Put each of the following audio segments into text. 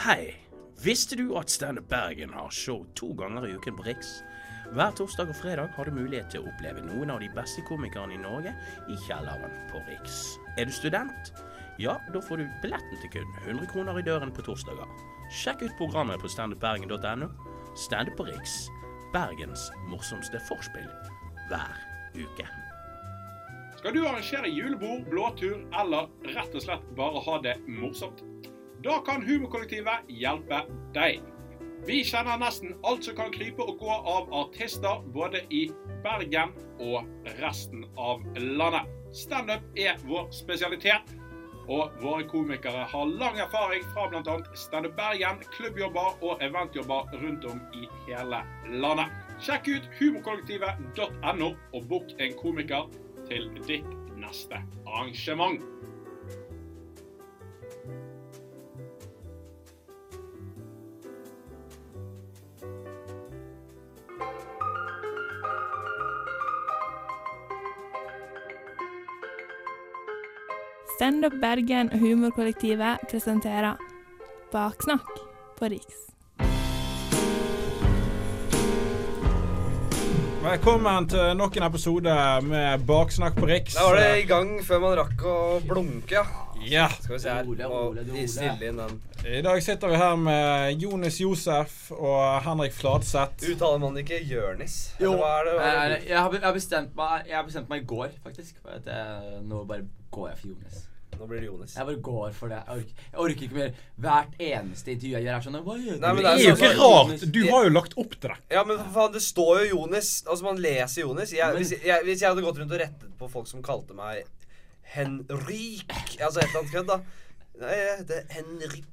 Hei! Visste du at Standup Bergen har show to ganger i uken på Riks? Hver torsdag og fredag har du mulighet til å oppleve noen av de beste komikerne i Norge i kjelleren på Riks. Er du student? Ja, da får du billetten til kun 100 kroner i døren på torsdager. Sjekk ut programmet på standupbergen.no. Standup på Riks. Bergens morsomste forspill hver uke. Skal du arrangere julebord, blåtur eller rett og slett bare ha det morsomt? Da kan Humorkollektivet hjelpe deg. Vi kjenner nesten alt som kan krype og gå av artister både i Bergen og resten av landet. Standup er vår spesialitet, og våre komikere har lang erfaring fra bl.a. Standup Bergen, klubbjobber og eventjobber rundt om i hele landet. Sjekk ut humorkollektivet.no og bok en komiker til ditt neste arrangement. Standup Bergen og Humorkollektivet presenterer Baksnakk på Riks. Velkommen til nok en episode med Baksnakk på Riks. Da var det i gang før man rakk å blunke, ja. Ja. Skal vi se her. Ole, Ole. rolig. stille inn den. I dag sitter vi her med Jonis Josef og Henrik Fladseth. Uttaler man ikke Jørnis? Jo. Er det? Er Jeg, jeg, har, bestemt meg, jeg har bestemt meg i går, faktisk. For at jeg, nå bare går jeg for Jonas. Nå blir det Jonis. Jeg bare går for det. Jeg orker, jeg orker ikke mer hvert eneste intervju jeg gjør. er sånn Hva gjør du? Nei, men Det er jo er ikke sånn- rart. Du har jo lagt opp til det. Ja, men faen, det står jo Jonis. Altså, man leser Jonis. Jeg, hvis, jeg, hvis jeg hadde gått rundt og rettet på folk som kalte meg Henrik Altså et eller annet kødd, da. Nei, det heter Henrik.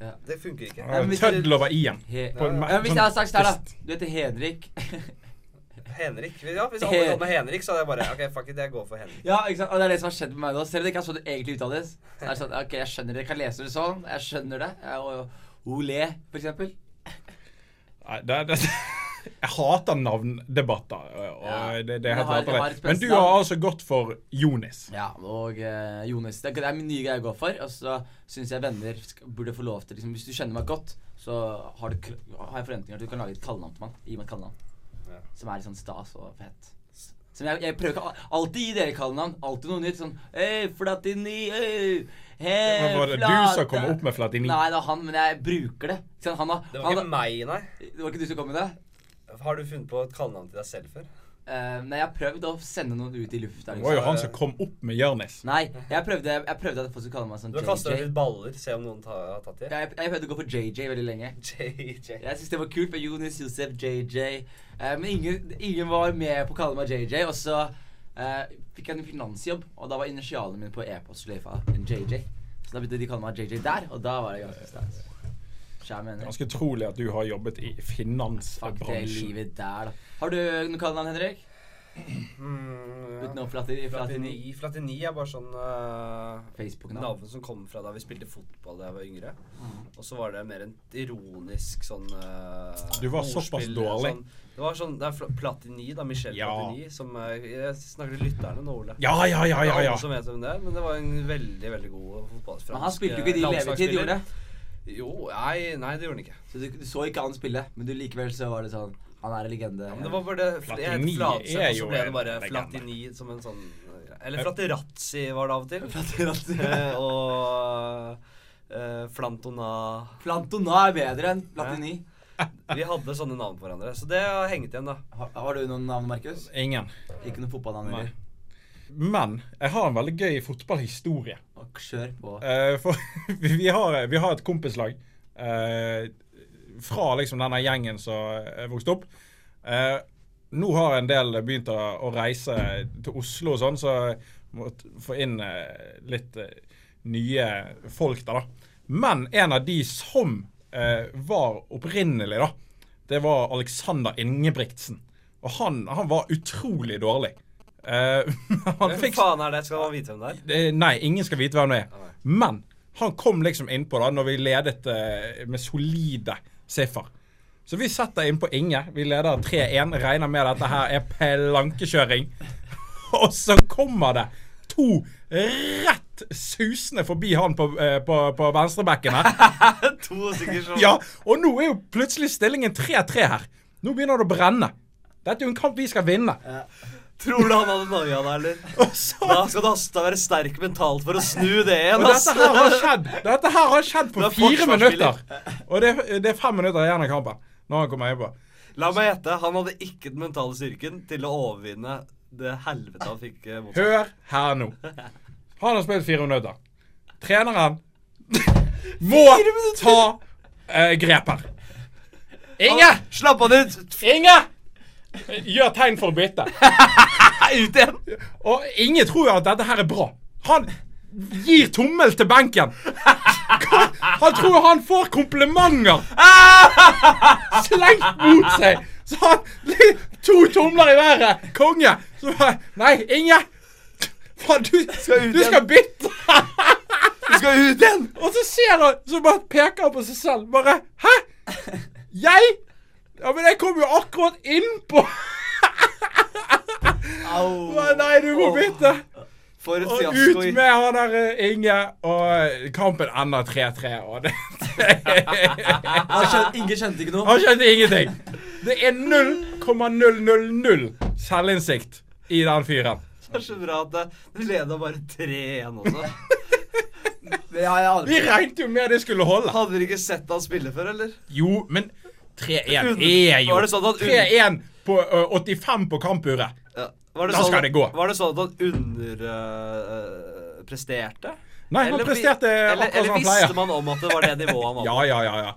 Ja. Det funker ikke. Ja, over i-en. He, ja, ja, hvis sånn jeg hadde sagt det her, da. Du heter Henrik. Henrik. Ja, hvis alle kalte meg Henrik, så hadde jeg bare OK, fuck it, jeg går for Henrik. ja, ikke sant? Og det er det som har skjedd med meg nå. Selv om det ikke er sånn det egentlig uttales. Så er det sånn, ok, Jeg skjønner det. Jeg kan lese det sånn. Jeg skjønner det. Jeg, og, ole, for eksempel. Nei, det, det, jeg hater navndebatter. Og Ja. det, det er Jeg helt har- jeg Men du har altså gått for Jonis. Ja, og uh, Jonas. Det, det er min nye greie å gå for. Og så syns jeg venner burde få lov til liksom, Hvis du kjenner meg godt, så har, du, har jeg forventninger til at du kan lage et kallenavn til meg. Gi meg et kallenavn. Ja. Som er litt sånn stas og fett. Som jeg, jeg prøver ikke al- alltid gi dere kallenavn. Alltid noe nytt. Sånn Hei, Flatini, hei, hei, Men var det du som kom opp med Flatini? Nei, det var han, men jeg bruker det. Han. Han Det var ikke han, meg, nei. det var ikke du som kom med det? Har du funnet på et kallenavn til deg selv før? Uh, nei, jeg har prøvd å sende noen ut i lufta. Det var jo Liksom. han som kom opp med Jonis. Nei, jeg prøvde, jeg prøvde at folk skulle kalle meg sånn JJ. Du har kasta ut baller, se om noen tar, har tatt i. Jeg, jeg prøvde å gå for JJ veldig lenge. JJ. Jeg synes det var kult med Jonis, Josef, JJ. Uh, men ingen, ingen var med på å kalle meg JJ. Og så uh, fikk jeg en finansjobb, og da var initialene mine på e-postløyfa en JJ. Så da begynte de å kalle meg JJ der, og da var det ganske stas. Ganske utrolig at du har jobbet i Fuck det finansbransjen. livet der, da. Har du noe kallenavn, Henrik? Mm, ja. Utenom Flatini? Flatini. Flatini. Flatini er bare sånn uh, navn som kom fra da vi spilte fotball da jeg var yngre. Og så var det mer en ironisk sånn uh, Du var såpass dårlig. Sånn, det var sånn Det er Platini, da. Michel Ja. Platini. Som uh, Jeg snakker til lytterne nå, Ole. Ja, ja, ja, ja, Det er alle som vet hvem det er, men det var en veldig veldig god fotballfransk Men han spilte jo ikke de levetid, gjorde det? Jo, nei, nei, det gjorde han ikke. Så du, du så ikke han spille, men du likevel så var det sånn Han er en legende. Ja, men det var bare det Platini Flatseth, er og så jo ble det bare. Flatini som en sånn Eller Flatterazzi var det av og til. Flatini. Eh, og uh, Flantona Flantona er bedre enn Platini. Vi hadde sånne navn på hverandre, så det har hengt igjen, da. Har, har du noen navn, Markus? Ingen. Ikke noen fotballnavn heller? Men jeg har en veldig gøy fotballhistorie. Kjør på. Uh, for vi har, vi har et kompislag uh, fra liksom denne gjengen som vokste opp. Uh, nå har en del begynt å, å reise til Oslo og sånn, så måtte må få inn litt nye folk der, da. Men en av de som var opprinnelig, da, det var Alexander Ingebrigtsen. Og han, han var utrolig dårlig. Eh, Hvem fikk faen er det? Skal man vite hvem det er? Eh, Nei, ingen skal vite hvem det er. Men han kom liksom innpå da når vi ledet uh, med solide siffer. Så vi setter innpå Inge. Vi leder 3-1. Regner med dette her er plankekjøring. Og så kommer det to rett susende forbi han på, på, på venstrebekken her. To stykker sånn. Ja, og nå er jo plutselig stillingen 3-3 her. Nå begynner det å brenne. Dette er jo en kamp vi skal vinne. Tror du han hadde noia da, eller? Da skal du Hasta være sterk mentalt for å snu det igjen, ass. dette her har skjedd Dette her har skjedd på er fire minutter. Og det, er- det er fem minutter igjen av kampen. Når han kommer innpå. La meg gjette, han hadde ikke den mentale styrken til å overvinne det helvete han fikk eh, mot seg. Hør her nå. Han har spilt fire minutter. Treneren må ta eh, grep her. Inge! Slapp han ut! Inge! Gjør tegn for å bytte. Ut igjen! Og Inge tror jo at dette her er bra. Han gir tommel til benken. Han tror han får komplimenter slengt mot seg. Så han To tomler i været. Konge. Så bare Nei, Inge. Faen, du, du skal bytte. Du skal ut igjen! Og så ser han, så bare peker han på seg selv. Bare Hæ? Jeg? Ja, men jeg kom jo akkurat innpå. Au! Nei, du må bytte. For Og fiasko. ut med han der eh, Inge. Og kampen ender 3-3. Og det Han skjønte, Inge skjønte ikke noe. Han skjønte ingenting. Det er 0,000 selvinnsikt i den fyren. Det er så bra at det- leda bare 3-1 også. Vi regnet jo med det skulle holde. Hadde dere ikke sett han spille før, eller? Jo, men 3-1 er jo Var det sånn un- 3-1 på uh, 85 på kampuret. Ja. Var Da skal det gå. Var det sånn at han underpresterte? Nei, han presterte eller, akkurat som eller visste man om at det var det nivået han var på? Ja, ja, ja. ja.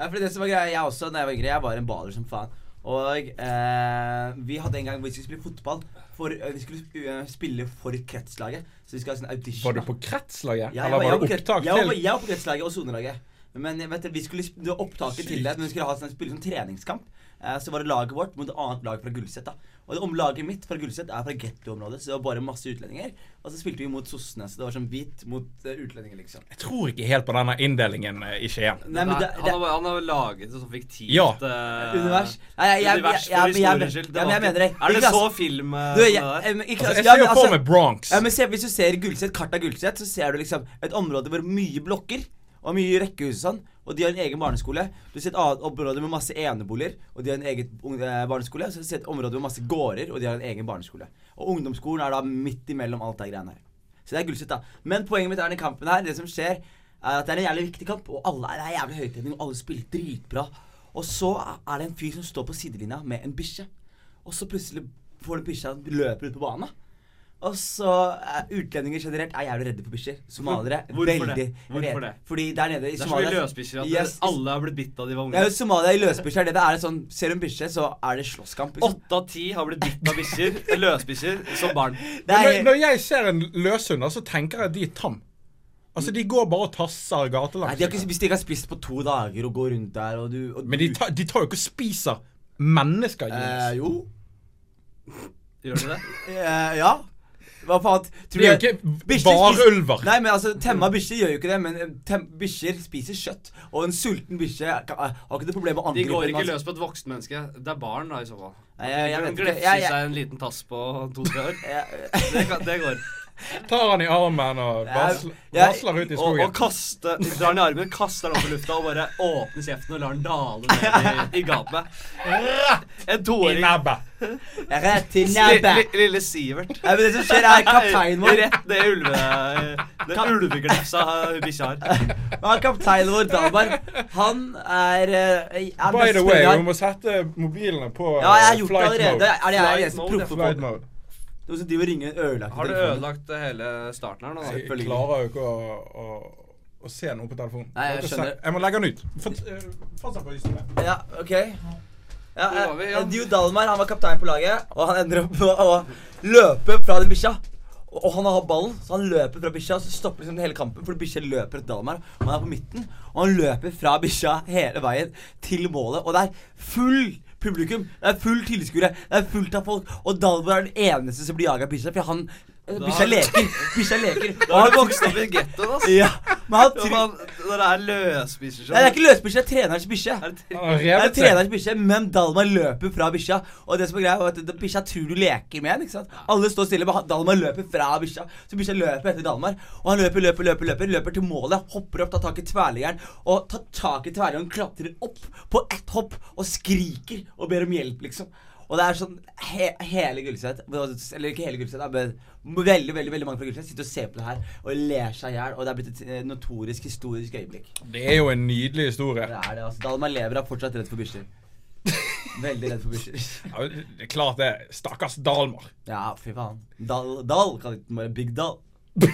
Ja, fordi det som var greia, Jeg også, når jeg var yngre, jeg var en baler som faen. Og eh, vi hadde en gang hvor vi skulle spille fotball. For, eh, vi skulle eh, spille for kretslaget. Så vi skulle ha sånn audition. Var du på kretslaget? Ja, jeg Eller var var det opptak til? jeg var, Jeg var på kretslaget og sonelaget. Men vet du, vi skulle det opptaket til det, men vi skulle ha sånn, spille sånn treningskamp. Eh, så var det laget vårt mot et annet lag fra Gullset. da Og det om laget mitt fra Gullset er fra gettoområdet, så det var bare masse utlendinger. Og så spilte vi mot sossene, så det var sånn hvit mot eh, utlendinger, liksom. Jeg tror ikke helt på denne inndelingen eh, i Skien. Nei, men det, han, det, har, han har laget et sånt fiktivt Ja. uh, Univers. Nei, jeg, jeg, univers jeg, for jeg, jeg, historiens skyld. ja, men jeg mener det. Er det så film eh, Du, jeg, jeg, det jeg, men ikke, Altså, jeg ser jo for med meg Bronx. Ja, men se, Hvis du ser Gullset, kart av Gullset, så ser du liksom et område hvor mye blokker og mye rekkehus og sånn. Og de har en egen barneskole. Du ser et annet område med masse eneboliger, og de har en egen barneskole. Og. Så ser et område med masse gårder, og de har en egen barneskole. Og ungdomsskolen er da midt imellom alt det greiene her. Så det er gullsett, da. Men poenget mitt er denne den kampen her, det som skjer, er at det er en jævlig viktig kamp, og alle er, jævlig høytrening, og alle spiller dritbra. Og så er det en fyr som står på sidelinja med en bikkje. Og så plutselig får du bikkja løper ut på banen. Og så uh, Utlendinger generelt er jævlig redde for bikkjer. Somaliere Hvorfor veldig det? Hvorfor det? Fordi der nede i Somalia Det er så mye Somalia løsbikkjer at Yes. alle har blitt bitt av de var unge. ja, Somalia i løsbikkjer er det det er sånn Ser du en bikkje, så er det slåsskamp. Liksom. Åtte av ti har blitt bitt av bikkjer, løsbikkjer, som barn. Er, når, når jeg ser en løshund, så tenker jeg at de er tam. Altså, de går bare og tasser nei, gatelangs. de ikke, hvis de ikke har spist på to dager og går rundt der og du og Men de, ta, tar- de tar jo ikke og spiser mennesker. eh, Jo. Gjør de det? Eh, ja. Hva faen? Tror det er jo ikke bare ulver. Nei, men altså, temma bikkjer gjør jo ikke det, men eh, bikkjer spiser kjøtt. Og en sulten bikkje har ikke det problemet med angripe. De går ikke løs på et vokst menneske. Det er barn, da, i så fall. Nei, jeg- jeg jeg, vet ikke. glefser Jeg- jeg- seg en liten tass på to-tre år. Jeg- Det, kan, det går. Tar han i armen og vasler, ut i skogen. og kaster drar han i armen, kaster han opp i lufta og bare åpner kjeften og lar den dale ned i, i gapet. En I toåring. nebbet. Rett til Li- nebbet. Lille Sivert. Ja, men det som skjer, er kapteinen vår. Rett det ulve... Den ulveglefsa bikkja har. Men kapteinen vår, Dalberg, han er, eh, er By the way, vi må sette mobilene på Ja, jeg har eh, gjort det flight allerede. mode. Er det jeg eneste mode, proffe på? Noen som driver og ringer en ødelagt Har du telefon. ødelagt hele starten her nå? da? Jeg klarer jo ikke å, å, å se noe på telefonen. Nei, jeg skjønner. jeg må legge den ut. Eh, Fortsett på historien. Ja, ok. Ja, eh, ja? Dio Dalmar han var kaptein på laget, og han ender opp med å løpe fra den bikkja. Og og han har ballen, så han løper fra bikkja, og så stopper liksom hele kampen for bikkja løper etter Dalmar. Og han er på midten, og han løper fra bikkja hele veien til målet. Og det er full publikum, det er full tilskuere, det er fullt av folk. Og Dalmar er den eneste som blir jaga av bikkja, for han Bikkja leker. Bikkja leker. Da har du vokst opp i gettoen, ass. Ja, men han Ja, tror man, Når det er løsbikkjer Nei, det er ikke løsbikkje, det er trenerens bikkje. Er det er trenerens bikkje, men Dalmar løper fra bikkja. Og det som er greia, er at bikkja tror du leker med den. ikke sant? Alle står stille, men Dalmar løper fra bikkja. Så bikkja løper etter Dalmar. Og han løper, løper, løper, løper, løper til målet. Hopper opp, tar tak i tverrliggeren. Og tar tak i tverrliggeren, klatrer opp på ett hopp og skriker og ber om hjelp, liksom. Og det er sånn he hele Gullset Eller ikke hele Gullset, men veldig veldig, veldig mange fra Gullset sitter og ser på det her og ler seg i hjel. Og det er blitt et eh, notorisk historisk øyeblikk. Det er jo en nydelig historie. Det er det, altså. Dalmar lever er fortsatt redd for bikkjer. Veldig redd for bikkjer. Ja, det er klart det. Stakkars Dalmar. Ja, fy faen. Dal, Dal kan ikke bare Big Dal.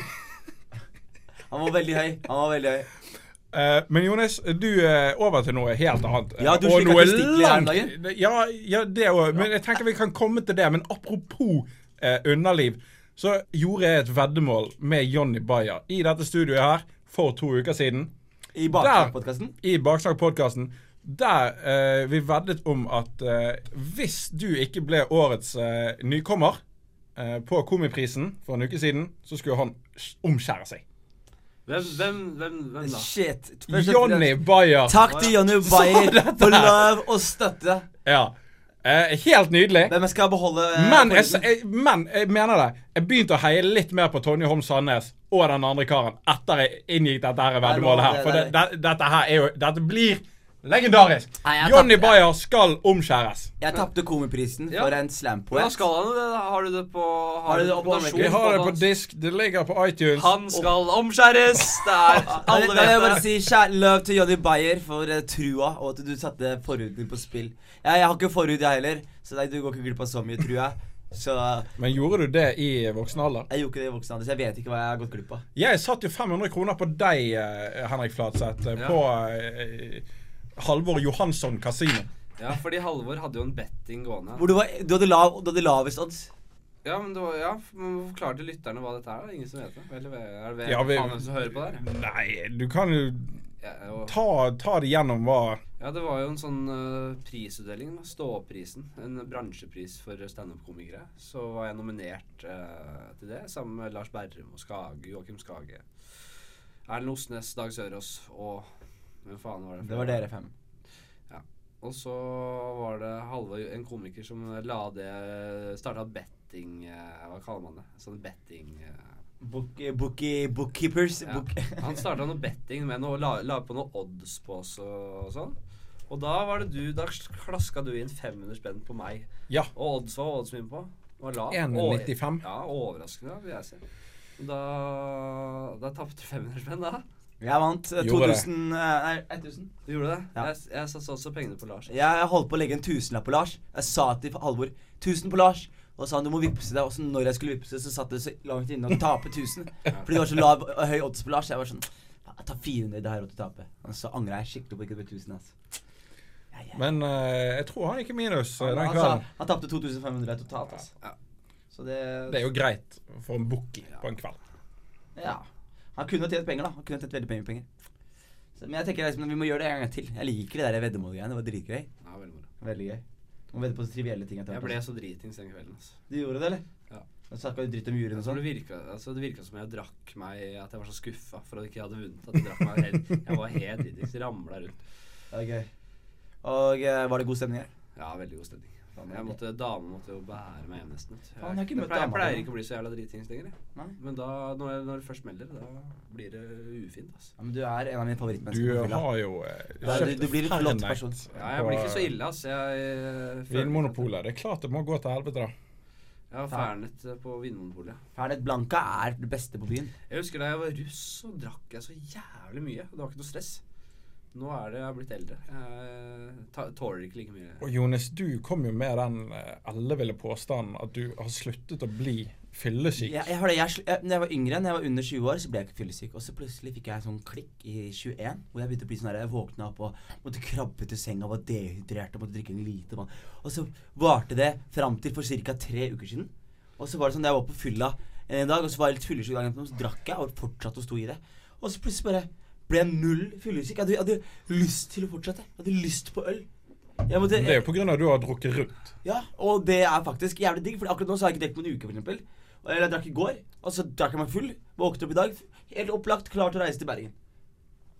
Han var veldig høy. Han var veldig høy. Eh, men Jonas, du er over til noe helt annet. Ja, du Og noe langt- Ja, ja, det òg. Men jeg tenker vi kan komme til det. Men apropos eh, underliv, så gjorde jeg et veddemål med Jonny Bayer i dette studioet her for to uker siden. I. Baksnakkpodkasten. I Baksnakk-podkasten. Der eh, vi veddet om at eh, hvis du ikke ble årets eh, nykommer eh, på Komiprisen for en uke siden, så skulle han omskjære seg. Hvem, hvem, hvem, hvem da? Shit. Først Johnny Bayer. Takk til Johnny Bayer for love og støtte. Ja. Eh, helt nydelig. Hvem skal beholde Men jeg, jeg, men jeg mener det. Jeg begynte å heie litt mer på Tonje Holm Sandnes og den andre karen etter jeg inngikk dette her veddemålet her. For det, det, dette her er jo Dette blir legendarisk. Nei, jeg Johnny tapte. Bayer skal omskjæres. Jeg tapte Komiprisen Ja. for en poet. slampoet. skal han det? Har du det på Har du det på Vi har det på disk. Det ligger på iTunes. Han skal omskjæres! Det er Da Alle vil jeg bare vet det. si kjær love til Johnny Bayer for eh, trua, og at du satte forhuden din på spill. Jeg, jeg har ikke forhud, jeg heller, så nei, du går ikke glipp av så mye, tror jeg. Så Men gjorde du det i voksen alder? jeg gjorde ikke det i voksen alder, så jeg vet ikke hva jeg har gått glipp av. Jeg satt jo 500 kroner på deg, eh, Henrik Flatseth, eh, Ja. på eh, Halvor Johansson kasino. Ja, fordi Halvor hadde jo en betting gående. Hvor du, var, du hadde lav, du hadde lavest odds. Ja, men det var, ja, forklare til lytterne hva dette er. da Ingen som vet det. Eller er det Ja, vi- faen som hører på der? Nei, du kan jo Ja, og, ta, ta det gjennom hva ja, det var jo en sånn uh, prisutdeling. Ståprisen. En bransjepris for standup-komikere. Så var jeg nominert uh, til det sammen med Lars Berrum og Skage, Joakim Skage. Erlend Osnes, Dag Sørås og Hvem faen var det? Det var dere fem. Og så var det Halvor, en komiker, som la det Starta betting eh, Hva kaller man det? Sånn betting eh, Book, bookie, bookkeepers. ja. Book. Han starta noe betting med noe, la, la på noe odds på oss og, og sånn. Og da var det du Da klaska du inn 500 spenn på meg. Ja. Og odds var odds min på? 1,95. Ja, overraskende, vil jeg si. Da, da tapte du 500 spenn, da. Jeg vant eh, Gjorde det. 2000 eh, Nei, 1000. Du gjorde det? Ja. Jeg, jeg satte også pengene på Lars. Jeg holdt på å legge en tusenlapp på Lars. Jeg sa til Halvor 1000 på Lars. Og så sa han du må vippse det. Og så når jeg skulle vippse, så satt det så langt inne å tape 1000. Fordi det var så lav og høy odds på Lars. Jeg var sånn "Faen, Jeg tar 400, det her og til å tape. Og så angrer jeg skikkelig på ikke det ble 1000. Altså. Ja, ja. Men uh, jeg tror han gikk i minus uh, Han, den kvelden. Altså, han tapte 2500 totalt. Altså. Ja. Så det, Det er jo greit for en bookie på en kveld. Ja. Han kunne tjent penger, da. Han kunne tjent veldig mye penger. Så, men jeg tenker liksom, vi må gjøre det en gang til. Jeg liker det der veddemålgreiene. Det var dritgøy. Ja, veldig moro. Veldig gøy. Må vedde på så trivielle ting. Jeg ble altså. så dritings den kvelden. altså. Du gjorde det, eller? Ja. Snakka du dritt om juryen og sånn? det virka, altså det virka som jeg drakk meg At jeg var så skuffa for at jeg ikke hadde vunnet. At jeg drakk meg helt Jeg var helt dritings. Ramla rundt. Gøy. Og eh, var det god stemning her? Ja, veldig god stemning. Jeg måtte, Damen måtte jo bære meg hjem nesten. vet. Faen, jeg jeg, pleier, jeg pleier ikke å bli så jævla dritings lenger. Men da, når, jeg, når det først melder, da blir det ufint. altså. Ja, men du er en av mine favorittmennesker fylla. har jo eh, Ja, du- du blir en flott person. Ja, jeg blir ikke så ille, ass. Jeg, jeg, Vinmonopolet. Det er klart det må gå til helvete, da. Ja, fernet eh, på Vinmonopolet. Fernet Blanca er det beste på byen. Jeg husker da jeg var russ, så drakk jeg så jævlig mye. Det var ikke noe stress. Nå er det jeg har blitt eldre. Jeg tåler ikke like mye. Og Jonis, du kom jo med den alle elleville påstanden at du har sluttet å bli fyllesyk. Jeg, jeg har det, jeg, jeg, når jeg var yngre, når jeg var under 20 år, så ble jeg ikke fyllesyk. Og så plutselig fikk jeg en sånn klikk i 21, hvor jeg begynte å bli sånn her Jeg våkna opp og måtte krabbe til senga, var dehydrert og måtte drikke en lite vann. Og så varte det fram til for ca. tre uker siden. Og så var det sånn da jeg var på fylla en dag, og så var jeg litt fyllesyk dagen etterpå, så drakk jeg og fortsatte å stå i det. Og så plutselig bare ble jeg null fyllesyk. Jeg hadde, hadde lyst til å fortsette. Jeg hadde lyst på øl. Måtte, Det er jo av at du har drukket rundt. ja, og det er faktisk jævlig digg, for akkurat nå så har jeg ikke drukket på en uke, eksempel. Eller jeg drakk i går, og så drakk jeg meg full. Våknet opp i dag, helt opplagt, klar til å reise til Bergen.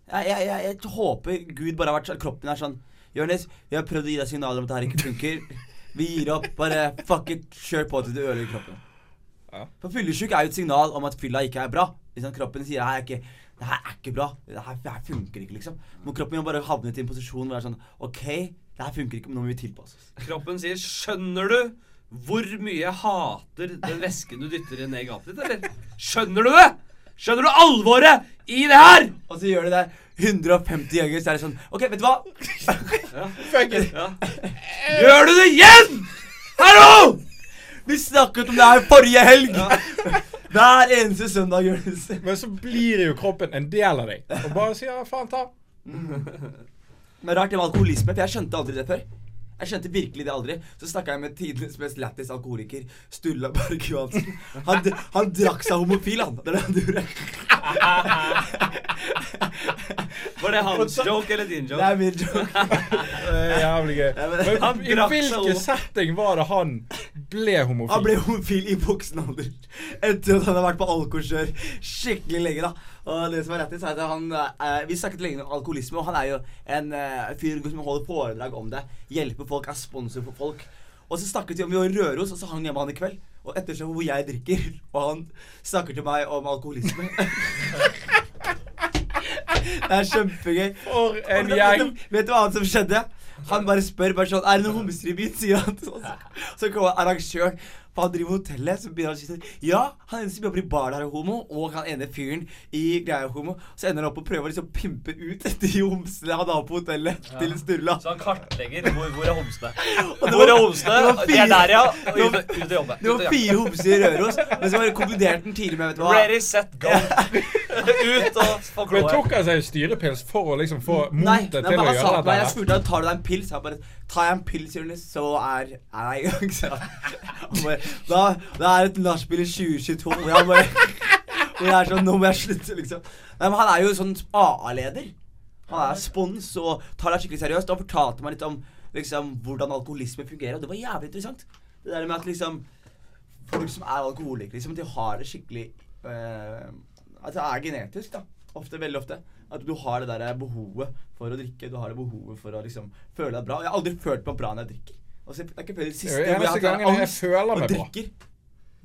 Jeg, jeg, jeg, jeg håper Gud bare har vært sånn Kroppen er sånn Jonis, vi har prøvd å gi deg signaler om at det her ikke funker. Vi gir opp. Bare fuck it. Kjør på til du ødelegger kroppen. Ja. For fyllesyk er jo et signal om at fylla ikke er bra. Hvis kroppen sier det her er ikke det her er ikke bra. Det her, det her funker ikke, liksom. Men kroppen har bare havnet i en posisjon hvor det er sånn OK, det her funker ikke, men nå må vi tilpasse oss. Kroppen sier 'Skjønner du hvor mye jeg hater den væsken du dytter ned i gapet ditt', eller? Skjønner du det? Skjønner du alvoret i det her? Og så gjør de det 150 ganger, så er det sånn OK, vet du hva? Fuck it. Ja. Gjør du det igjen? Hallo! Vi snakket om det her forrige helg! Hver eneste søndag, Jonis. Men så blir jo kroppen en del av deg. Og bare sier faen ta. Men rart det med alkoholisme, for jeg skjønte aldri det før. Jeg skjønte virkelig det aldri. Så snakka jeg med tidenes mest lættis alkoholiker, Sturla Berg Johansen. Han, han drakk seg homofil, han. Det er det han gjorde. Var det hans joke eller din joke? Det er min joke. Det er jævlig gøy. Men- i hvilken setting var det han ble homofil? Han ble homofil i voksen alder. Etter at han har vært på alkoholkjør skikkelig lenge. da Og det som er rettis er at han eh, Vi snakket lenge om alkoholisme, og han er jo en eh, fyr som holder foredrag om det. Hjelper folk, er sponsor for folk. Og så snakket vi om vi var i Røros, og så hang jeg med han i kveld. Og ettersom hvor jeg drikker, og han snakker til meg om alkoholisme Det er kjempegøy. For en gjeng. Vet du hva annet som skjedde? Han bare spør bare sånn Er det noen homser i byen? sier han. Så, så kommer arrangøren. Han driver hotellet. Så begynner han å si sånn Ja, han ene som jobber i bar der er homo, og han ene fyren i greia homo. Så ender han opp og prøver å liksom pimpe ut de homsene han har på hotellet, til Sturla. Så han kartlegger hvor, hvor er homsene. Og det Hvor er homsene? De er der, ja. Og Ut ut og jobbe. Det var fire homser i Røros, men så bare konkluderte han tidlig med Vet du hva? Ready, set, go. Ut og få Men kloa. tok han seg styrepils for å liksom få motet til å gjøre det? Nei, Jeg spurte han tar du deg en pils. Han bare tar jeg en pils, Jonis, så er er jeg i gang. sa han. Han bare, Da, da er det et nachspiel i 2022 Og jeg bare og jeg er sånn Nå må jeg slutte, liksom. Nei, men han er jo sånn AA-leder. Han er spons og tar det skikkelig seriøst. Og han fortalte meg litt om liksom hvordan alkoholisme fungerer, og det var jævlig interessant. Det der med at liksom folk som er alkoholikere, liksom, de har det skikkelig eh, At det er genetisk, da. Ofte, veldig ofte. At du har det der behovet for å drikke. Du har det behovet for å liksom føle deg bra. Jeg har aldri følt meg bra når jeg drikker. Altså, det er ikke før det siste Det hvor jeg har jeg angst føler og meg bra.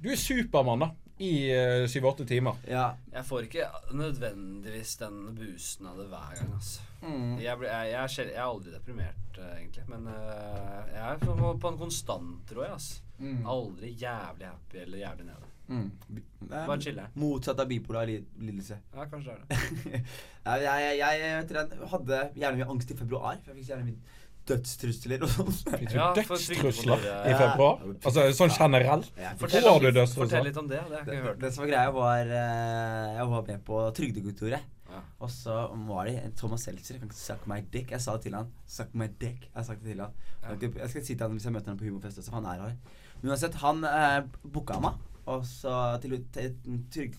Du er Supermann, da. I eh, syv-åtte timer. Ja. Jeg får ikke nødvendigvis den boosten av det hver gang, altså. Mm. Jeg, ble, jeg, jeg, er, jeg er aldri deprimert, uh, egentlig. Men uh, jeg er på, på en konstant, tror jeg. Altså. Mm. Aldri jævlig happy eller jævlig nede. Mm. Bare. Motsatt av bipolar lidelse. Ja, kanskje det er det. jeg, jeg, jeg, jeg, hadde gjerne mye angst i februar. For jeg fikk gjerne mye dødstrusler og sånn. Fikk du Ja, dødstrusler i i ja. februar? Altså sånn generelt? Ja, Fortell, om, du dødstrusler? fortell litt om det. Det har jeg Det, hørt. det som var greia, var eh, Jeg var med på Trygdekontoret. Ja. Og så var det en Thomas Seltzer. Jeg kan ikke suck my dick. Jeg sa det til han. Suck my dick. Jeg sa det til han. Jeg, skal, si til han hvis jeg møter han på humorfest også, for han er her. Men uansett, han eh, booka meg og så til, til til,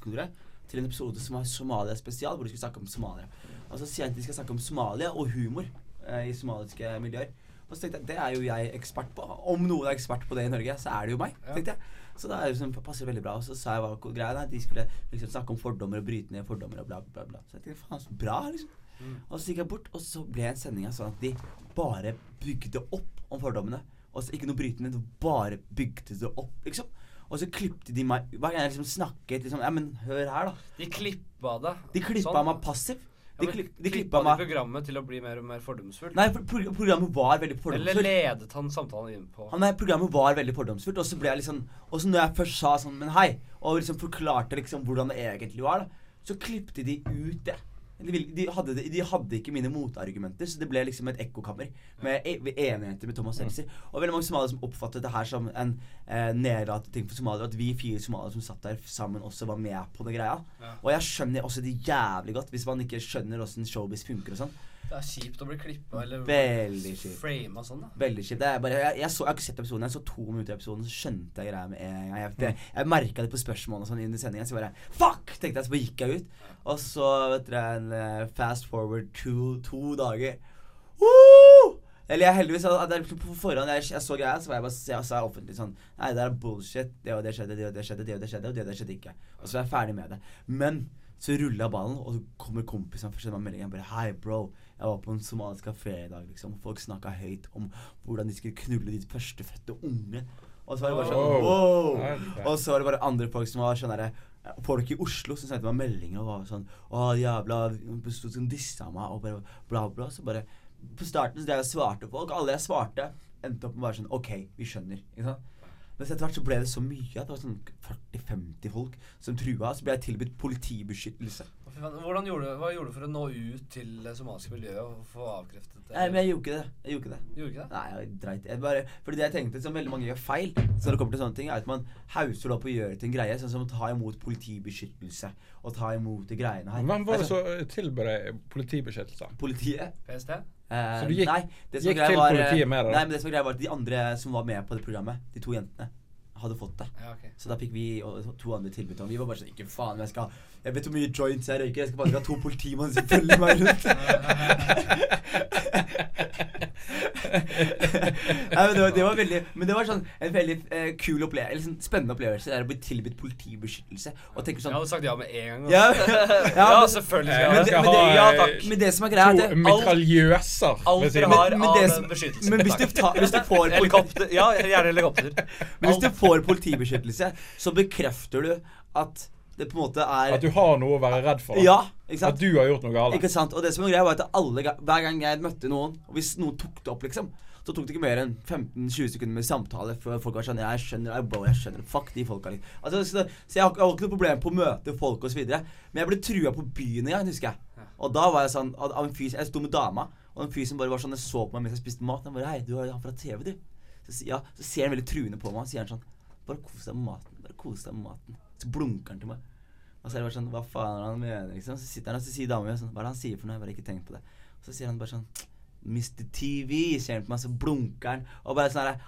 til en episode som var Somalia spesial, hvor de skulle snakke om Somalia. Og så sier jeg at de skal snakke om Somalia og humor eh, i somaliske miljøer. Og så tenkte jeg, det er jo jeg ekspert på. Om noen er ekspert på det i Norge, så er det jo meg. Ja. tenkte jeg. Så det er det sånn, passer veldig bra. Og så sa jeg hva greia er. De skulle liksom snakke om fordommer og bryte ned fordommer og bla, bla, bla. Så jeg tenkte faen, så bra, liksom. Mm. Og så gikk jeg bort, og så ble en sending av sånn at de bare bygde opp om fordommene. Og så ikke noe brytende, de bare bygde det opp, liksom. Og så klippte de meg Hver gang jeg liksom snakket liksom Ja, men hør her, da. De klippa deg. De klippa Sånn. meg passiv. De, klipp, de klippa de programmet til å bli mer og mer fordomsfullt? Nei, pro programmet var veldig fordomsfullt. Eller ledet han samtalen inn på Han, nei, programmet var veldig fordomsfullt, og så ble jeg liksom Og så når jeg først sa sånn, men hei, og liksom forklarte liksom hvordan det egentlig var, da, så klippte de ut det. De, de, hadde, de hadde ikke mine motargumenter, så det ble liksom et ekkokammer med e enigheter med Thomas Seltzer. Og veldig mange somaliere som oppfattet det her som en eh, nedlatende ting for somaliere. At vi fire somaliere som satt der sammen, også var med på det greia. Ja. Og jeg skjønner også det jævlig godt, hvis man ikke skjønner åssen showbiz funker og sånn. Det er kjipt å bli klippa eller Veldig kjipt. frama sånn, da. Veldig kjipt. Jeg, jeg, så, jeg har ikke sett episoden, jeg så to minutter i episoden, så skjønte jeg greia med en gang. Jeg, jeg, jeg merka det på spørsmålene sånn under sendingen, så bare Fuck! tenkte jeg, så bare gikk jeg ut. Og så, vet dere, en eh, fast forward to, to dager. Woo! Eller jeg heldigvis liksom på forhånd jeg, jeg så greia, så var jeg bare jeg sa offentlig sånn Nei, det er bullshit. Det og det skjedde, det og det skjedde, det og det skjedde, og det og det skjedde ikke. Og så var jeg ferdig med det. Men Så jeg ballen, og så kommer kompisen og sender meg melding. Bare Hei, bro. Jeg var på en somalisk kafé i dag, liksom. Folk snakka høyt om hvordan de skulle knulle ditt førstefødte unge. Og så var det bare sånn wow. Og så var det bare andre folk som var sånn derre Folk i Oslo som sendte meg meldinger og var sånn Å, jævla Som dissa meg og bare bla, bla. Så bare På starten så drev jeg svarte folk. Alle jeg svarte, endte opp med bare sånn OK, vi skjønner. Ikke sant? Men etter hvert så ble det så mye at det var sånn 40-50 folk som trua. Så ble jeg tilbudt politibeskyttelse. Hvordan gjorde du, hva gjorde du for å nå ut til det somaliske miljøet og få avkreftet det? Nei, men jeg gjorde ikke det. Jeg gjorde ikke det. Gjorde ikke det? Nei, jeg dreit jeg bare, Fordi det jeg tenkte som veldig mange gjør feil, så når det kommer til sånne ting, er at man hauser det opp og gjør det til en greie. Sånn som å ta imot politibeskyttelse og ta imot de greiene her. Hvem var det Altså, som tilbød deg politibeskyttelse? Politiet. PST? Eh, Så du gikk- nei, det gikk til var, politiet med det. Nei, men det som var greia var at de andre som var med på det programmet, de to jentene, hadde fått det. Ja, okay. Så da fikk vi og to andre tilbud. Og vi var bare sånn Ikke faen, jeg skal Jeg vet hvor mye joints jeg røyker. Jeg skal bare ha to politimann som følger meg rundt. Nei, men det, var, det var veldig Men det var sånn en veldig eh, kul opplevelse Eller sånn spennende opplevelse. Det er å bli tilbudt politibeskyttelse. Og tenke Jeg sånn hadde sagt ja med en gang. Ja, ja, ja, selvfølgelig skal men, jeg det, skal men, det, ha, ja, takk. men det som er greia, er To mitraljøser Alt dere har Men- men av som- beskyttelse. men hvis du, ta, hvis du får Helikopter. Ja, gjerne helikopter. Men hvis du får politibeskyttelse, så bekrefter du at det på en måte er At du har noe å være redd for. Ja, ikke sant? At du har gjort noe galt. Ikke sant? Og det som var greia var at alle, hver gang jeg møtte noen, og hvis noen tok det opp, liksom, så tok det ikke mer enn 15-20 sekunder med samtale før folk var sånn Jeg skjønner, jeg, bro, jeg skjønner. Fuck de folka. Liksom. Altså, så, så jeg har, jeg har ikke noe problem på å møte folk osv. Men jeg ble trua på byen en gang, husker jeg. Og da var jeg sånn av av en fyr Jeg sto med dama, og en fyr som bare var sånn Jeg så på meg mens jeg spiste mat. Han bare Hei, du er han fra TV, du. Så, ja, så ser han veldig truende på meg, og sier han sånn Bare kos deg med maten. Bare kos deg med maten. Så blunker han til meg. Og så er det bare sånn Hva faen er det han mener? Liksom. Så sitter han og så sier dama mi sånn Hva er det han sier for noe? Jeg bare ikke tenkt på det. Og så sier han bare sånn Mr. TV, ser han på meg, så blunker han. Og bare sånn her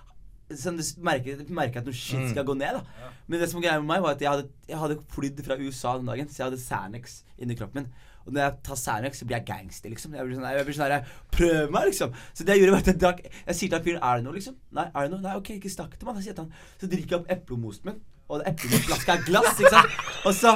Sånn, du merker, du merker at noe shit Mm. skal gå ned. da Men det som greia med meg, var at jeg hadde, jeg hadde flydd fra USA den dagen, så jeg hadde Xanax inni kroppen min. Og når jeg tar Xanax, så blir jeg gangster, liksom. Jeg blir sånn, jeg blir sånn her, Prøv meg, liksom. Så det jeg gjorde, var at jeg drakk Jeg sier til han fyren Er det noe, liksom? Nei, er det noe? Nei, ok, ikke snakk til meg. Da sier han Så drikker jeg opp eplemosten min. Og epleflaska er glass, ikke sant? Og så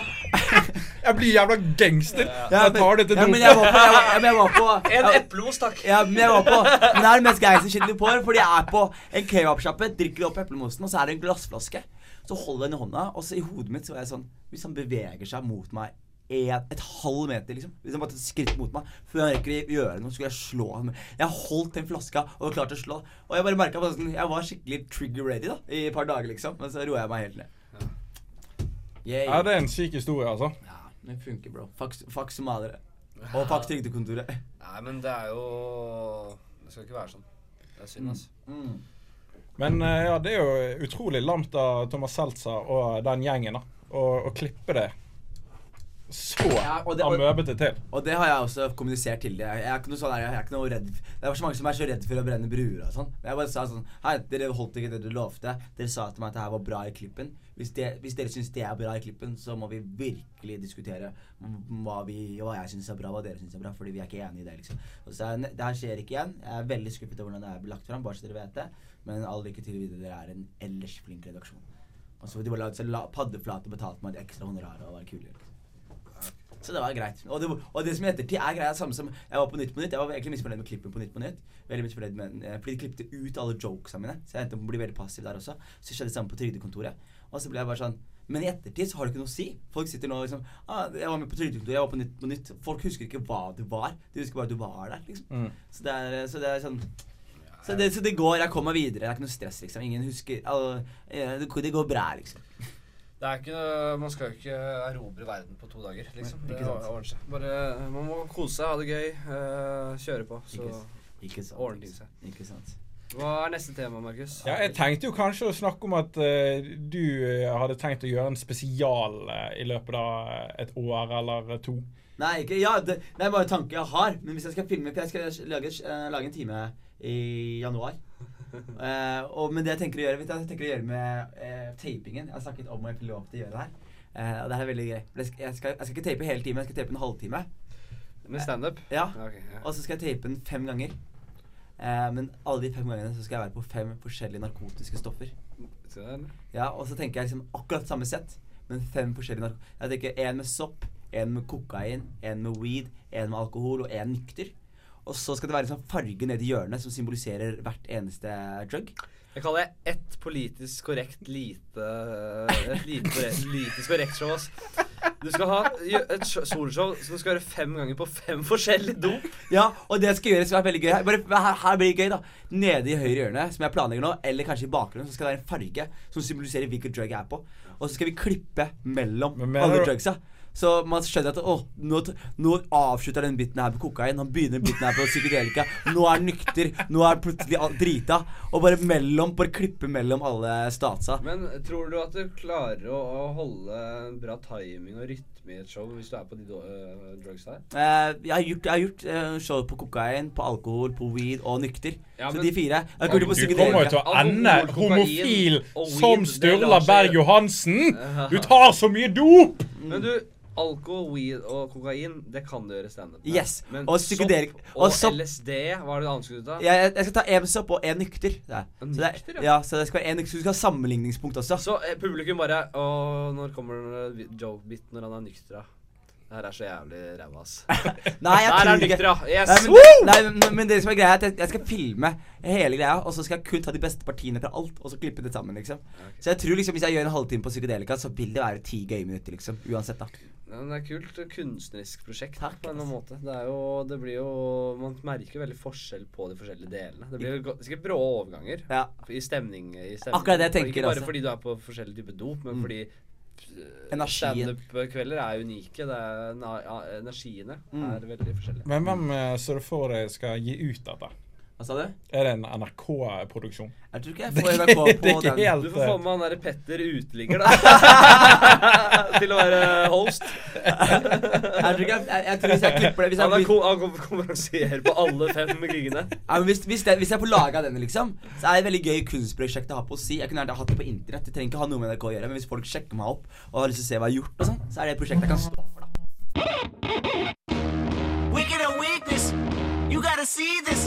Jeg blir jævla gangster. Ja, jeg tar dette ja, men jeg var på, jeg var, jeg var på En eplemos epleost, takk. ja, men jeg var på Men det er det mest gangster shit du får, fordi jeg er på en kebabsjappe, drikker opp eplemosten, og så er det en glassflaske. Så holder jeg den i hånda, og så i hodet mitt så er jeg sånn Hvis han beveger seg mot meg en, et halv meter, liksom Hvis han bare tar et skritt mot meg før han rekker å gjøre noe, skulle jeg slå ham. Jeg holdt den flaska og var klar til å slå. Og jeg bare merka sånn Jeg var skikkelig trigger ready da i et par dager, liksom. Men så roa jeg meg helt ned. Yay. Ja, det er en syk historie, altså. Ja, det funker, bro. Fuck, fuck somaliere. Og fuck Trygdekontoret. Nei, men det er jo Det skal ikke være sånn. Det er synd, altså. Mm. Men eh, ja, det er jo utrolig lamt av Thomas Seltzer og den gjengen da, å, å klippe det så Ja, og det- og- amøbete til. Og det har jeg også kommunisert til dem. Jeg, jeg er ikke noe sånn der, jeg er ikke noe redd Det er så mange som er så redd for å brenne bruer og sånn. Men jeg bare sa sånn Hei, dere holdt ikke det dere lovte. Dere sa til meg at det her var bra i klippen. Hvis, det, hvis dere syns det er bra i klippen, så må vi virkelig diskutere hva, vi, hva jeg syns er bra, hva dere syns er bra. Fordi vi er ikke enige i det, liksom. Og så er, det her skjer ikke igjen. Jeg er veldig skuffet over hvordan det er lagt fram, bare så dere vet det. Men all lykke til videre. Dere er en ellers flink redaksjon. Og så de bare la- paddeflate og betalte meg et ekstra honorar og var kule. Så det var greit. Og det, og det som i ettertid er greia, samme som Jeg var på Nytt på Nytt. Jeg var egentlig misfornøyd med klippen på Nytt på Nytt. Veldig misfornøyd med eh, Fordi de klippet ut alle jokesa mine. Så jeg endte opp med å bli veldig passiv der også. Så skjedde det samme på Trygdekontoret. Og så ble jeg bare sånn Men i ettertid så har det ikke noe å si. Folk sitter nå liksom ah, 'Jeg var med på Trygdekontoret, jeg var på Nytt på Nytt.' Folk husker ikke hva du var. De husker bare at du var der, liksom. Mm. Så det er, så det er sånn så det, så det går. Jeg kommer meg videre. Det er ikke noe stress, liksom. Ingen husker alle, eh, det går bra, liksom. Det er ikke, man skal jo ikke erobre verden på to dager, liksom. Nei, Det ikke sant. ordner seg. Bare, man må kose seg, ha det gøy, uh, kjøre på. Så Ikke, ikke ordner ting seg. Ikke sant. Hva er neste tema, Markus? Ja, jeg tenkte jo kanskje å snakke om at uh, du eh, hadde tenkt å gjøre en spesial uh, i løpet av et år eller to. Nei, ikke, ja, det, det er bare en tanke jeg har. Men hvis jeg skal filme For jeg skal lage, lage en time i januar. Eh, og, men det jeg tenker å gjøre Vet du, jeg tenker å gjøre med eh, tapingen Jeg har snakket om å få lov til å gjøre det her. Eh, og det her er veldig gøy. Jeg skal, jeg, skal, ikke tape hele timen, jeg skal tape en halvtime. Med standup? Ja, Ja, Okay, ja. Og så skal jeg tape den fem ganger. Eh, men alle de fem gangene så skal jeg være på fem forskjellige narkotiske stoffer. Sånn. Ja, Og så tenker jeg liksom akkurat samme sett, men fem forskjellige narkotiske Jeg tenker en med sopp, en med kokain, en med weed, en med alkohol og en nykter. Og så skal det være en sånn farge nede i hjørnet som symboliserer hvert eneste drug. Jeg kaller det ett politisk korrekt lite lite korrekt, politisk korrekt show, ass. Du skal ha et soloshow som du skal gjøre fem ganger på fem forskjellige dop. Ja, og det skal gjøres skal være veldig gøy her. Bare, her, her blir det gøy, da. Nede i høyre hjørne, som jeg planlegger nå, eller kanskje i bakgrunnen, så skal det være en farge som symboliserer hvilket drug jeg er på. Og så skal vi klippe mellom alle drugsa. Så man skjønner at å, nå, nå avslutter den biten her på kokain. Han begynner biten her på psykedelika. Nå er han nykter. Nå er han plutselig drita. Og bare mellom, bare klippe mellom alle statsa. Men tror du at du klarer å, å holde bra timing og rytme i et show hvis du er på de øh, drugs her? Uh, jeg har gjort, jeg har gjort uh, show på kokain, på alkohol, på weed og nykter. Ja, så de fire. Jeg på Du kommer jo til å ende homofil som Sturla Berg Johansen! Du tar så mye dop! Men du, alkohol, weed og kokain, det kan du gjøre standup med. Yes, Men og sopp og sopp- LSD, hva er det du annet skulle ta? Jeg, jeg skal ta én sopp og én nykter. Det er. En Så det, nykter, er- ja. ja, så det skal være en. Så du skal ha sammenligningspunkt også. Så eh, publikum bare Å, når kommer joke-bit når han er nykter, da? Det her er så jævlig ræva, ass. Nei, jeg Der er nykter, ja. Yes! Nei, men, nei, men, men det som er greia, er at jeg, jeg skal filme hele greia, og så skal jeg kun ta de beste partiene fra alt, og så klippe det sammen, liksom. Så jeg tror liksom hvis jeg gjør en halvtime på psykedelika, så vil det være ti gøye minutter, liksom. Uansett, da. Ja, men det er kult. Kunstnerisk prosjekt Takk, på en annen måte. Det er jo, det blir jo Man merker veldig forskjell på de forskjellige delene. Det blir jo sikkert brå overganger Ja. i stemning. I stemning. Akkurat det jeg tenker Ikke bare også. fordi du er på forskjellige typer dop, men Mm. fordi eh, standup-kvelder er unike. Det er, na, ja, energiene Mm. er veldig forskjellige. Men hvem eh, ser du for deg skal gi ut dette? Hva sa du? Er det en NRK-produksjon? Jeg tror ikke jeg får NRK på Det er ikke den. helt Du får få med han derre Petter uteligger, da. Til å være host. Jeg tror ikke jeg, jeg, jeg tror hvis jeg klipper det hvis jeg, Han, er hvis, ko han kom- konferansierer på alle fem giggene. ja, men hvis, hvis, det, hvis jeg får laga denne, liksom, så er det et veldig gøy kunstprosjekt å ha på å si. Jeg kunne hatt det på internett. Det trenger ikke ha noe med NRK å gjøre. Men hvis folk sjekker meg opp og har lyst til å se hva jeg har gjort, og sånn, så er det et prosjekt jeg kan stå for. da Wicked or weakness, you gotta see this.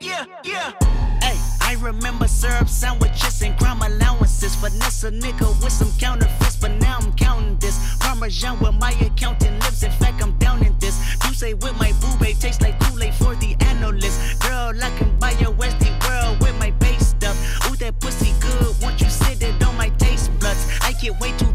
Yeah, yeah. Hey, I remember syrup sandwiches and crime allowances. Finesse a nigga with some counterfeits, but now I'm counting this. Parmesan with my accountant lips. In fact, I'm down in this. You say with my boo tastes like Kool-Aid for the analyst. Girl, I can buy your Westie world with my base stuff. Ooh, that pussy good. Won't you sit it on my taste buds? I get way too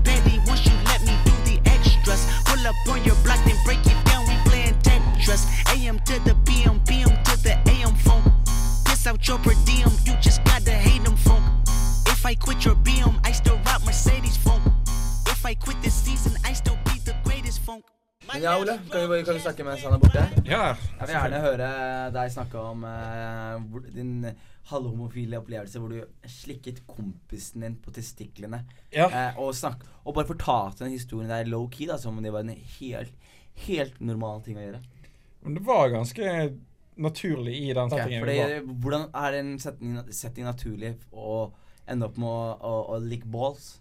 Kan vi, kan vi snakke mens han er borte? Ja. Jeg vil gjerne høre deg snakke om uh, din halvhomofile opplevelse hvor du slikket kompisen din på testiklene. Ja. Eh, og, snakk, og bare fortalte den historien der low-key, da, som om det var en helt, helt normal ting å gjøre. Men det var ganske naturlig i den settingen. settingen fordi, hvordan er det en setting, setting naturlig å ende opp med å, å, å lick balls?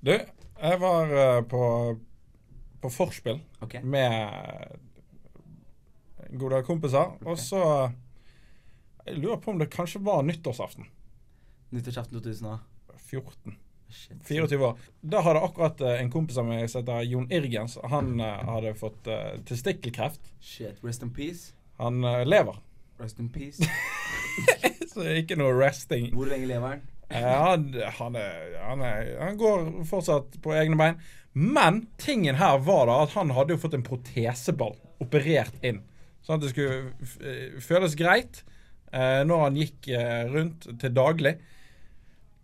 Du, jeg var uh, på, på forspill okay. med gode kompiser. Okay. og så Jeg lurer på om det kanskje var nyttårsaften. Nyttårsaften 2014. 14. 24 år. Da hadde akkurat eh, en kompis av meg som heter Jon Irgens, han eh, hadde fått uh, testikkelkreft. Shit. Rest in peace. Han uh, lever. Rest in peace. Så ikke noe resting. Hvor lenge lever han? Eh, han, han, er, han, er, han går fortsatt på egne bein. Men tingen her var da at han hadde jo fått en proteseball operert inn. Sånn at det skulle eh, føles greit eh, når han gikk eh, rundt til daglig.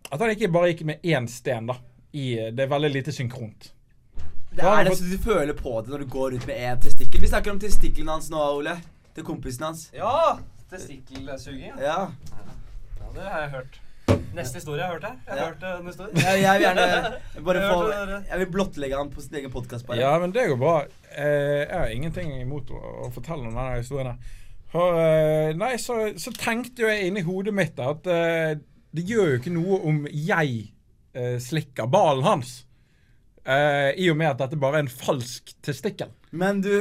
At han ikke bare gikk med én sten, da. I, det er veldig lite synkront. Det er det du føler på det når du går rundt med én testikkel. Vi snakker om testiklene hans nå, Ole. Til kompisen hans. Ja! Testikkelsuging. Ja. Ja, det har jeg hørt. Neste historie jeg har hørt her. Jeg har Ja. hørt uh, en historie. Jeg, jeg vil gjerne bare få. Jeg vil blottlegge han på sin egen podkast. Ja, men det går bra. Eh, jeg har ingenting imot å, å fortelle om denne historien. For eh, Nei, så, så tenkte jo jeg inni hodet mitt at eh, det gjør jo ikke noe om jeg eh, slikker ballen hans. Eh, I og med at dette bare er en falsk testikkel. Men du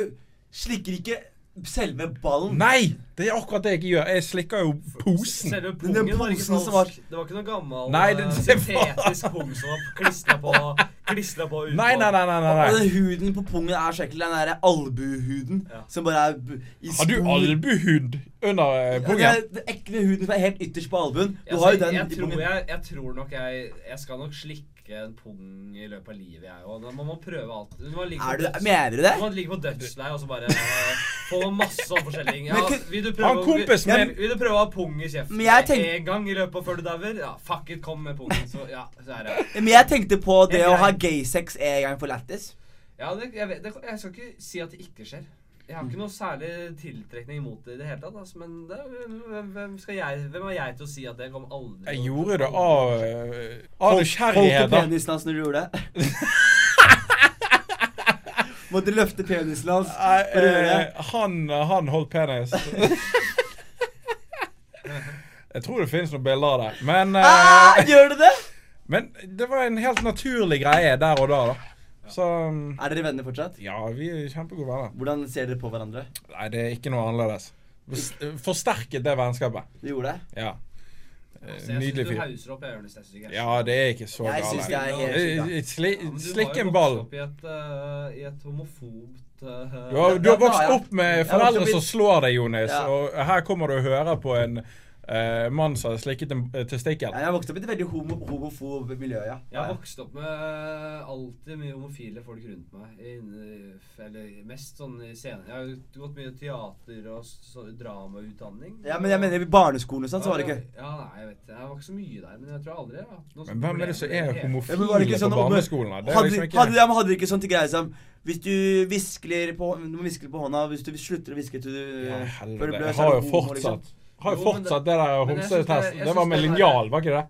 slikker ikke selve ballen. Nei! Det er akkurat det jeg gjør. Jeg slikker jo posen. Selve Den pungen var ikke sånn som var- Det var ikke noe gammel Nei, eh, det- det var- syntetisk pung som var klistra på klistret på. Nei, nei, nei. nei, nei, Og den huden på pungen er så ekkel. Den derre albuehuden Ja. som bare er i i Har du spor. albuhud under pungen? Ja, det den ekle huden som er helt ytterst på albuen. Du Jeg, har jo den jeg, i tror pungen. jeg, jeg tror nok jeg Jeg skal nok slikke en pung i løpet av livet, jeg òg. Man må prøve alt. Man på Er du, mener du det? Man må ligge på dødsleiet og så bare får man masse forskjellig. Ja, vil du Han prøve, kompisen min- vil du prøve å ha pung i kjeften jeg tenk- en gang i løpet av før du dauer? Ja, fuck it, kom med pungen. Så ja, så er det. Men jeg tenkte på det å ha gaysex en gang for lættis. Ja, det, jeg, vet, det, jeg skal ikke si at det ikke skjer. Jeg har ikke noe særlig tiltrekning mot det i det hele tatt. Altså, men det, hvem, hvem, skal jeg, hvem er jeg til å si at det kommer aldri Jeg gjorde det av eh, Av Holdt nysgjerrighet. du penisen hans når du gjorde det? Måtte løfte penisen hans det? eh, han, han holdt penis. Jeg tror det finnes noen bilder av det. Men, ah, uh, gjør det det? men det var en helt naturlig greie der og da. da. Så mm, Er dere venner fortsatt? ja, vi er kjempegode venner. Hvordan ser dere på hverandre? Nei, det er ikke noe annerledes. Forsterket det vennskapet. Du gjorde det? Ja. Eh, Så jeg Nydelig du fyr. hauser opp, jeg. Jeg Ja, det er ikke så Jeg gale. synes det er helt Eh, sykt, eh, Sli, Ja, du har en jo ball. vokst opp i et, uh, i et homofobt uh, Du har, du har vokst opp med Jeg foreldre som slår deg, Jonis. Ja. Og her kommer du og hører på en eh, mann som hadde slikket en eh, testikkel. Ja, jeg vokste opp i et veldig homo homofob miljø, ja. Jeg har vokst opp med alltid mye homofile folk rundt meg. Inne, eller mest sånn i scenen. Jeg har gått mye teater og så, dramautdanning. Ja, men jeg mener i barneskolen og sånn, så var det ikke Ja, nei, jeg vet Jeg var ikke så mye der, men jeg tror aldri jeg har hatt noe Men hvem er det som er Ja, homofile ja, på sånn på barneskolen? er Hadde, liksom hadde, ikke ja, men hadde ikke sånn til greie som Hvis du viskler på Du må viskle på hånda Hvis du slutter å viske til du Ja, helvete. Jeg har jo homo, fortsatt liksom. Har jo Jo, fortsatt det der jeg det- homsetesten. Det var med linjal, var ikke det?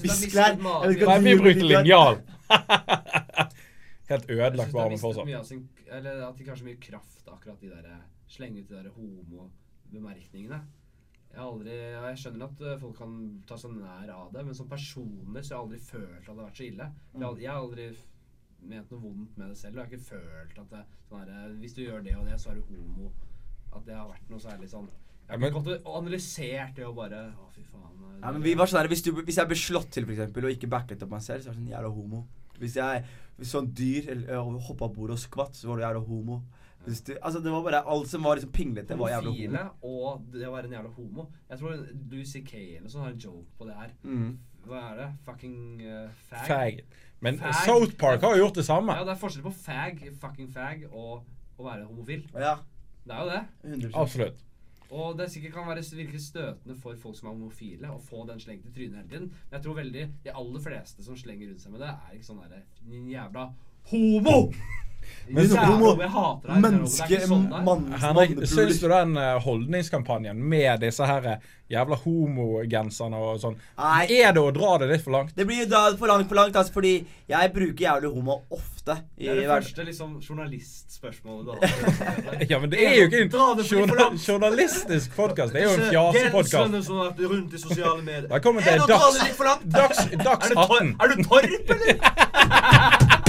Visklær. Nei, vi bruker brukte linjal. Helt ødelagt varme fortsatt. mye av sin Eller at de ikke har så mye kraft, akkurat de der Slenge ut de der homobemerkningene. Jeg aldri Jeg skjønner at eh, folk kan ta seg nær av det, men som personlig så har jeg aldri følt at det har vært så ille. Jeg har, jeg har aldri ment noe vondt med det selv, og jeg har ikke følt at det, sånn her, hvis du gjør det og det, så er du homo. At det har vært noe særlig sånn Jeg ikke gått og analysert det og bare Å, fy faen. eh, Ja, men vi var sånn hvis, du, hvis jeg ble slått til, for eksempel, og ikke backet opp meg selv, så var det sånn jævla homo. Hvis jeg sånn dyr eller, hoppa av bordet og skvatt, så var du jævla homo. Hvis du, altså, det var bare alt som var liksom pinglete, var jævla homo. og det å være en jævla homo. Jeg tror Lucy Kay eller sånn har en joke på det her. Mm. Hva er det? Fucking uh, fag? Fag. Men Fag. South Park har jo gjort det samme. Ja, det er forskjell på fag, fucking fag, og å være homofil. Ja, Det er jo det. 100 Absolutt. Og det sikkert kan være virke støtende for folk som er homofile, å få den slengt i trynet hele tiden. Men jeg tror veldig de aller fleste som slenger rundt seg med det, er ikke sånn derre jævla homo! Men så homo- Jeg hater. Menneske, sånn mann, Henrik, syns du den eh, holdningskampanjen med disse her eh, jævla homogenserne og sånn Nei. Er det å dra det litt for langt? Det blir da for langt, for langt, altså, fordi jeg bruker jævlig homo ofte i Det er det verden. første liksom, journalistspørsmålet du har. Ja, men det er jo ikke en Dra det for journa langt. journalistisk podkast. Det er jo en fjasepodkast. Som rundt i sosiale medier. Velkommen til å Dags, dags, dags Er du, 18. er du Torp, eller?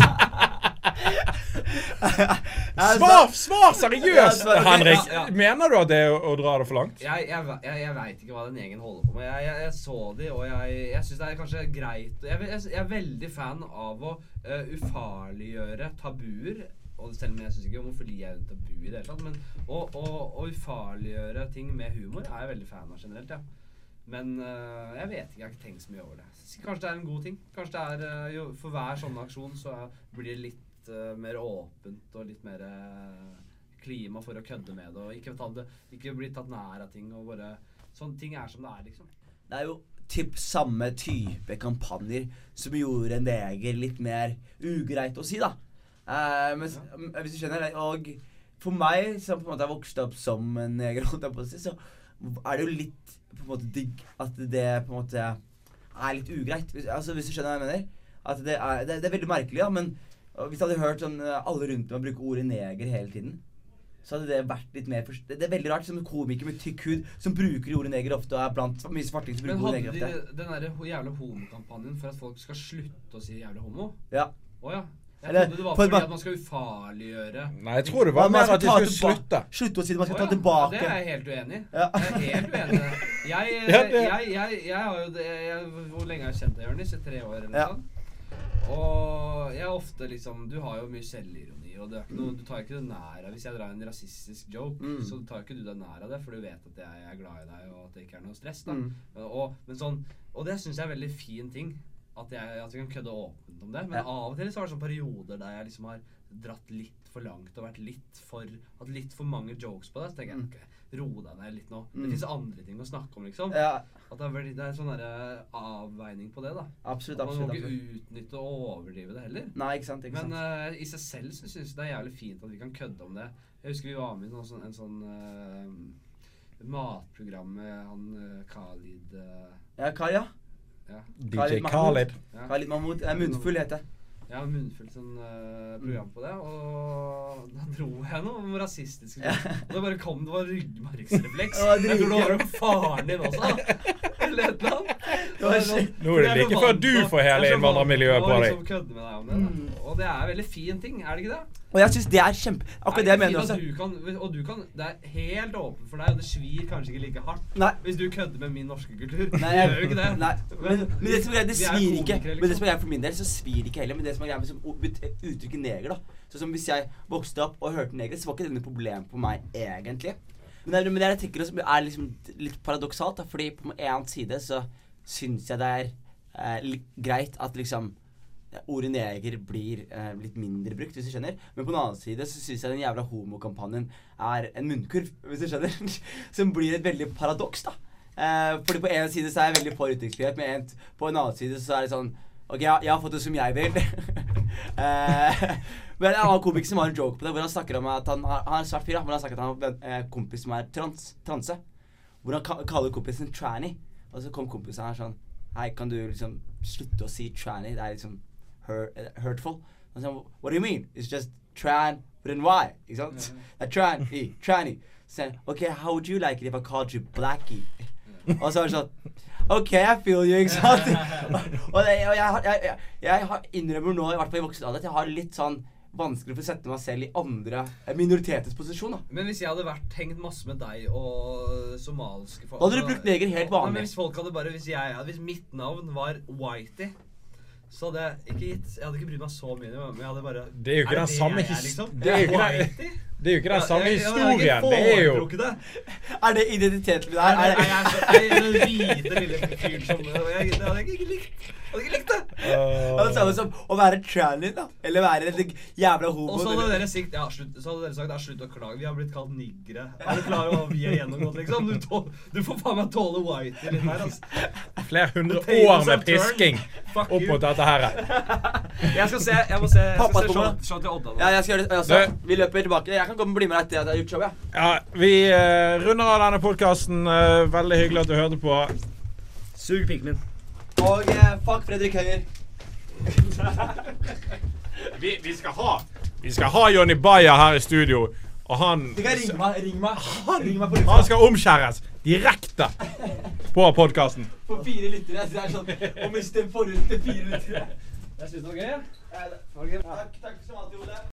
Svar, svar seriøst, Ja, Henrik! ja, ja. Mener du at det er å, å dra det for langt? Jeg, jeg, jeg, jeg veit ikke hva den gjengen holder på med. Jeg, jeg, jeg så de, og jeg, jeg syns det er kanskje greit Jeg, jeg, jeg er veldig fan av å uh, ufarliggjøre tabuer. Og selv om jeg syns ikke homofili er et tabu i det hele tatt, men å, å, å ufarliggjøre ting med humor er jeg veldig fan av generelt, ja. Men uh, jeg vet ikke, jeg har ikke tenkt så mye over det. Kanskje det er en god ting. Kanskje det er uh, jo, For hver sånn aksjon så blir det litt eh, mer åpent og litt mer eh, klima for å kødde med det. Og ikke, det, ikke bli tatt nær av ting. Og bare Sånne ting er som det er, liksom. Det er jo typ samme type kampanjer som gjorde neger litt mer ugreit å si, da. Eh, mens, ja. hvis du skjønner det. Og for meg, som på en måte har vokst opp som en neger, så er det jo litt på en måte digg at det på en måte er litt ugreit. Hvis, altså, hvis du skjønner hva jeg mener? At det er, det, det er veldig merkelig, ja, men og hvis jeg hadde hørt sånn eh, alle rundt meg bruke ordet neger hele tiden så hadde det vært litt mer forst- Det er veldig rart som en komiker med tykk hud som bruker ordet neger ofte, og er blant mye svarting som bruker ordet hadde neger de ofte. den der ho- jævla homokampanjen for at folk skal slutte å si jævla homo? Ja. Å ja. Jeg Eller, trodde det var for fordi at man skal ufarliggjøre Nei, jeg tror det var Man mer skal at de skulle slutte. Slutte å si det, man skal Å ta tilbake. Ja, det er jeg helt uenig i. Ja. Jeg er helt uenig. Jeg, jeg, jeg, jeg har jo det jeg, Hvor lenge har jeg kjent deg, Jonis? I tre år eller noe Ja. sånt? Og jeg er ofte liksom Du har jo mye selvironi, og noe, du tar ikke det nær av Hvis jeg drar en rasistisk joke, Mm. så tar ikke du deg nær av det, for du vet at jeg er glad i deg, og at det ikke er noe stress. da Mm. og, men sånn, og det syns jeg er en veldig fin ting. At, jeg, at vi kan kødde åpent om det. Men Ja. av og til så har det sånne perioder der jeg liksom har dratt litt for langt og vært litt for hatt litt for mange jokes på det. Så tenker jeg Mm. ok, ro deg ned litt nå. Mm. Det fins andre ting å snakke om, liksom. Ja, At det er, veldig, det er en sånn avveining på det, da. absolutt. At man må ikke utnytte og overdrive det heller. Nei, ikke sant. ikke Men sant. eh, i seg selv så syns jeg det er jævlig fint at vi kan kødde om det. Jeg husker vi var med i sånn, en sånn uh, matprogram med han uh, Khalid Ja, Kari, ja. ja. DJ Khalid. Khalid Mahmoud. Eh, Munnfull heter det. Ja, munnfullt sånn uh, program på det, og da dro jeg noe om rasistiske ting. Og det bare kom, det var ryggmargsrefleks. Jeg tror det var faren din også. Var sånn-. Nå er det like før du får hele er så innvandrermiljøet på deg. Liksom. Mm. Og det er en veldig fin ting, er det ikke det? Og jeg syns det er kjempe... Akkurat det jeg mener også. Du kan, og du kan, det er helt åpent for deg, og det svir kanskje ikke like hardt Nei. hvis du kødder med min norske kultur. Nei, jeg, gjør jo ikke det. Nei, men, men det som er greia, det svir ikke. Men det som liksom. er greia for min del, så svir ikke heller. Men det som er greia med som o- uttrykket neger, da. Sånn som hvis jeg vokste opp og hørte neger, så var ikke det noe problem for meg egentlig. Men det, men det jeg tenker også er liksom litt paradoksalt, da. Fordi på en side så syns jeg det er eh, greit at liksom Ordet neger blir eh, litt mindre brukt, hvis du skjønner. Men på den annen side så syns jeg den jævla homokampanjen er en munnkurv, hvis du skjønner. Som blir et veldig paradoks, da. Eh, fordi på en side så er jeg veldig for ytringsfrihet, men en, på en annen side så er det sånn Ok, jeg, jeg har fått det som jeg vil. eh, men en annen komiker som har en joke på det, hvor han snakker om at han, har- han er svart fyr, men han snakker at han har en eh, kompis som er trans, transe. Hvor han ka kaller kompisen tranny. Og så kom kompisen her sånn Hei, kan du liksom slutte å si tranny? Det er liksom hurt, hurtful. Og så, What do you mean? It's just tran but then why? Ikke sant? Det er tran, i, tranny. Så sier han, OK, how would you like it if I called you blackie? Og så er det sånn OK, I feel you, ikke sant? og det, og jeg, jeg, jeg, jeg innrømmer nå, i hvert fall i voksen alder, at jeg har litt sånn vanskelig for å sette meg selv i andre eh, minoriteters posisjon. da. Men hvis jeg hadde vært hengt masse med deg og somaliske folk Da hadde du brukt neger helt vanlig. Nei, men hvis folk hadde bare Hvis, jeg, hvis mitt navn var Whitey, så hadde jeg ikke gitt Jeg hadde ikke brydd meg så mye, men jeg hadde bare Det er jo ikke den samme jeg er, his- liksom? det er jo ikke den- Whitey? Det er jo ikke den samme historien. Det er jo det. Er det identiteten min her? Er, jeg den hvite lille fyren som. Jeg hadde ikke likt det. Det er det samme som å være tranny, da. Eller være en jævla homo. Og så hadde dere sagt ja, slutt, så hadde dere sagt ja, slutt å klage. Vi har blitt kalt niggere. Er du klar over hva vi har gjennomgått, liksom? Du, tål, du får faen meg tåle whitey litt her, altså. flere hundre år med pisking opp mot dette her. Jeg skal se jeg må se, Pappa skal se show, show til Odda nå. Ja, jeg skal gjøre det også. Vi løper tilbake. Jeg kan komme og bli med deg etter at jeg har gjort showet. ja. Ja, vi uh, runder av denne podkasten. veldig hyggelig at du hørte på. Sug pikken min. Og eh, fuck Fredrik Høyer. Vi, vi skal ha Vi skal ha Jonny Bayer her i studio, og han Du kan ringe meg. Ring meg. Ring meg på Han skal omskjæres direkte på podkasten. For fire lyttere. Så det er sånn å miste en forhold til fire lyttere. Jeg synes det var gøy. Ja, Takk, takk som alltid, Ole.